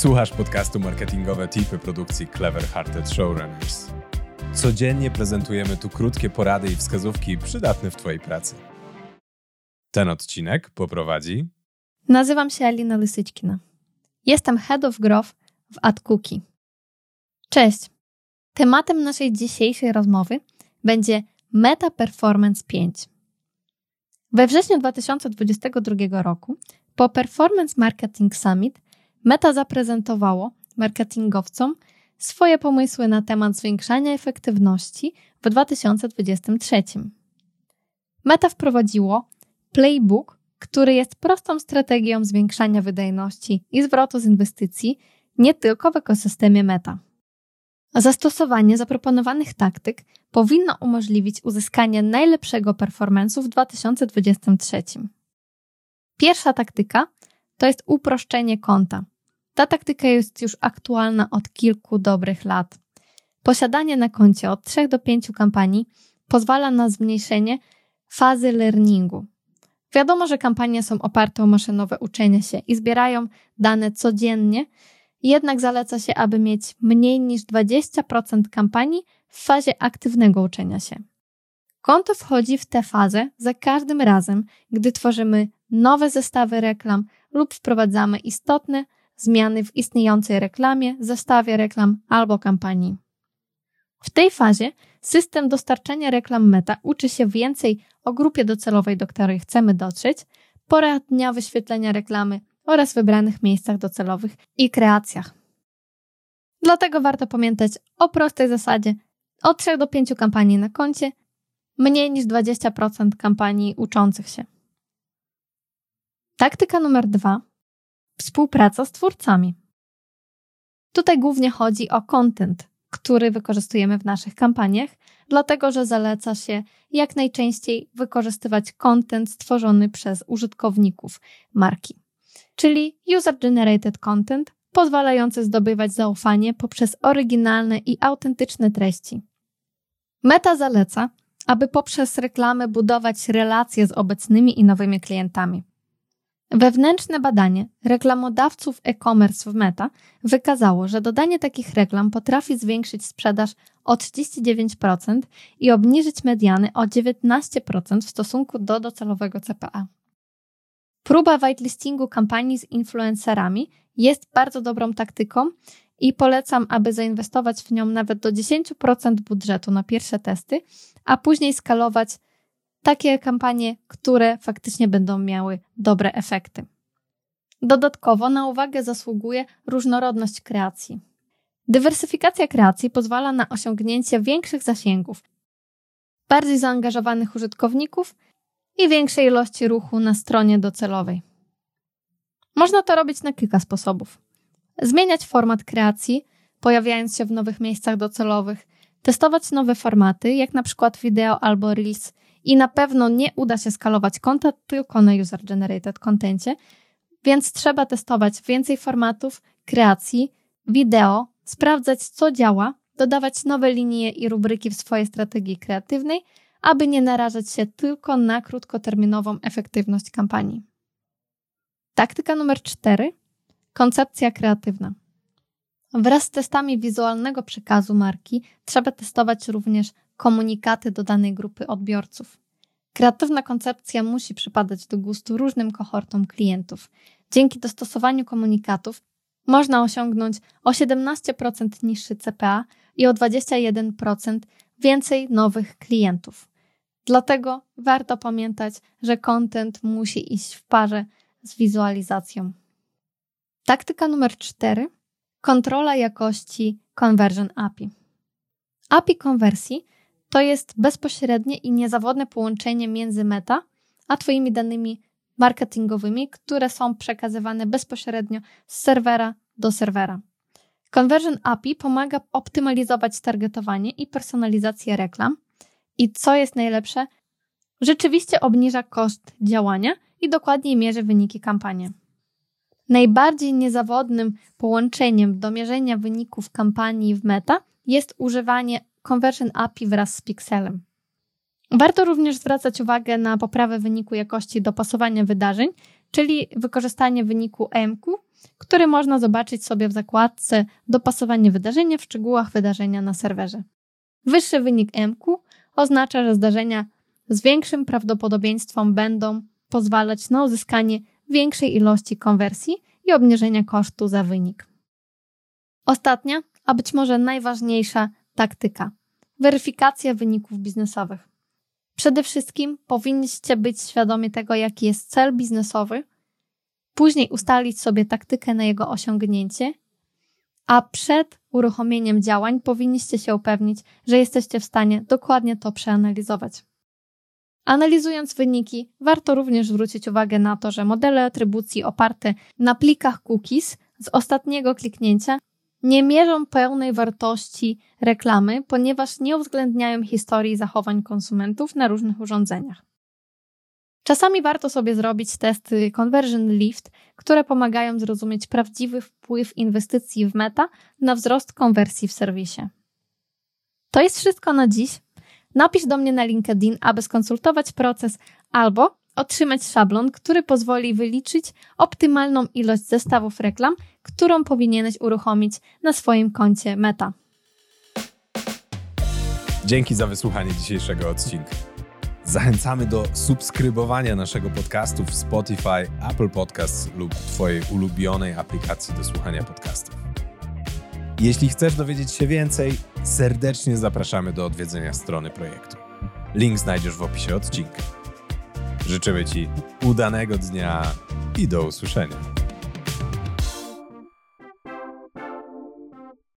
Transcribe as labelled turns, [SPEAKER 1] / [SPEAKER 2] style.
[SPEAKER 1] Słuchasz podcastu Marketingowe Tipy produkcji Clever Hearted Showrunners. Codziennie prezentujemy tu krótkie porady i wskazówki przydatne w Twojej pracy. Ten odcinek poprowadzi.
[SPEAKER 2] Nazywam się Alina Lysyćkina. Jestem Head of Growth w AdCookie. Cześć. Tematem naszej dzisiejszej rozmowy będzie Meta Performance 5. We wrześniu 2022 roku po Performance Marketing Summit Meta zaprezentowało marketingowcom swoje pomysły na temat zwiększania efektywności w 2023. Meta wprowadziło Playbook, który jest prostą strategią zwiększania wydajności i zwrotu z inwestycji nie tylko w ekosystemie Meta. Zastosowanie zaproponowanych taktyk powinno umożliwić uzyskanie najlepszego performance'u w 2023. Pierwsza taktyka to jest uproszczenie konta. Ta taktyka jest już aktualna od kilku dobrych lat. Posiadanie na koncie od 3 do 5 kampanii pozwala na zmniejszenie fazy learningu. Wiadomo, że kampanie są oparte o maszynowe uczenie się i zbierają dane codziennie, jednak zaleca się, aby mieć mniej niż 20% kampanii w fazie aktywnego uczenia się. Konto wchodzi w tę fazę za każdym razem, gdy tworzymy nowe zestawy reklam lub wprowadzamy istotne zmiany w istniejącej reklamie, zestawie reklam albo kampanii. W tej fazie system dostarczania reklam Meta uczy się więcej o grupie docelowej, do której chcemy dotrzeć, pora dnia wyświetlenia reklamy oraz wybranych miejscach docelowych i kreacjach. Dlatego warto pamiętać o prostej zasadzie od 3 do 5 kampanii na koncie, mniej niż 20% kampanii uczących się. Taktyka numer dwa Współpraca z twórcami. Tutaj głównie chodzi o content, który wykorzystujemy w naszych kampaniach, dlatego że zaleca się jak najczęściej wykorzystywać content stworzony przez użytkowników marki, czyli user-generated content pozwalający zdobywać zaufanie poprzez oryginalne i autentyczne treści. Meta zaleca, aby poprzez reklamy budować relacje z obecnymi i nowymi klientami. Wewnętrzne badanie reklamodawców e-commerce w Meta wykazało, że dodanie takich reklam potrafi zwiększyć sprzedaż o 39% i obniżyć mediany o 19% w stosunku do docelowego CPA. Próba whitelistingu kampanii z influencerami jest bardzo dobrą taktyką i polecam, aby zainwestować w nią nawet do 10% budżetu na pierwsze testy, a później skalować takie kampanie, które faktycznie będą miały dobre efekty. Dodatkowo na uwagę zasługuje różnorodność kreacji. Dywersyfikacja kreacji pozwala na osiągnięcie większych zasięgów, bardziej zaangażowanych użytkowników i większej ilości ruchu na stronie docelowej. Można to robić na kilka sposobów. Zmieniać format kreacji, pojawiając się w nowych miejscach docelowych, testować nowe formaty, jak na przykład wideo albo reels i na pewno nie uda się skalować konta tylko na user-generated contencie, więc trzeba testować więcej formatów, kreacji, wideo, sprawdzać co działa, dodawać nowe linie i rubryki w swojej strategii kreatywnej, aby nie narażać się tylko na krótkoterminową efektywność kampanii. Taktyka numer 4. Koncepcja kreatywna. Wraz z testami wizualnego przekazu marki trzeba testować również komunikaty do danej grupy odbiorców. Kreatywna koncepcja musi przypadać do gustu różnym kohortom klientów. Dzięki dostosowaniu komunikatów można osiągnąć o 17% niższy CPA i o 21% więcej nowych klientów. Dlatego warto pamiętać, że content musi iść w parze z wizualizacją. Taktyka numer 4. Kontrola jakości Conversion API. API konwersji to jest bezpośrednie i niezawodne połączenie między meta a Twoimi danymi marketingowymi, które są przekazywane bezpośrednio z serwera do serwera. Conversion API pomaga optymalizować targetowanie i personalizację reklam i co jest najlepsze, rzeczywiście obniża koszt działania i dokładniej mierzy wyniki kampanii. Najbardziej niezawodnym połączeniem do mierzenia wyników kampanii w Meta jest używanie Conversion API wraz z Pixelem. Warto również zwracać uwagę na poprawę wyniku jakości dopasowania wydarzeń czyli wykorzystanie wyniku EMQ, który można zobaczyć sobie w zakładce Dopasowanie wydarzenia w szczegółach wydarzenia na serwerze. Wyższy wynik EMQ oznacza, że zdarzenia z większym prawdopodobieństwem będą pozwalać na uzyskanie większej ilości konwersji i obniżenia kosztu za wynik. Ostatnia, a być może najważniejsza taktyka weryfikacja wyników biznesowych. Przede wszystkim powinniście być świadomi tego, jaki jest cel biznesowy, później ustalić sobie taktykę na jego osiągnięcie, a przed uruchomieniem działań powinniście się upewnić, że jesteście w stanie dokładnie to przeanalizować. Analizując wyniki, warto również zwrócić uwagę na to, że modele atrybucji oparte na plikach cookies z ostatniego kliknięcia nie mierzą pełnej wartości reklamy, ponieważ nie uwzględniają historii zachowań konsumentów na różnych urządzeniach. Czasami warto sobie zrobić testy Conversion Lift, które pomagają zrozumieć prawdziwy wpływ inwestycji w meta na wzrost konwersji w serwisie. To jest wszystko na dziś. Napisz do mnie na LinkedIn, aby skonsultować proces albo otrzymać szablon, który pozwoli wyliczyć optymalną ilość zestawów reklam, którą powinieneś uruchomić na swoim koncie Meta.
[SPEAKER 1] Dzięki za wysłuchanie dzisiejszego odcinka. Zachęcamy do subskrybowania naszego podcastu w Spotify, Apple Podcasts lub Twojej ulubionej aplikacji do słuchania podcastów. Jeśli chcesz dowiedzieć się więcej, serdecznie zapraszamy do odwiedzenia strony projektu. Link znajdziesz w opisie odcinka. Życzymy Ci udanego dnia i do usłyszenia.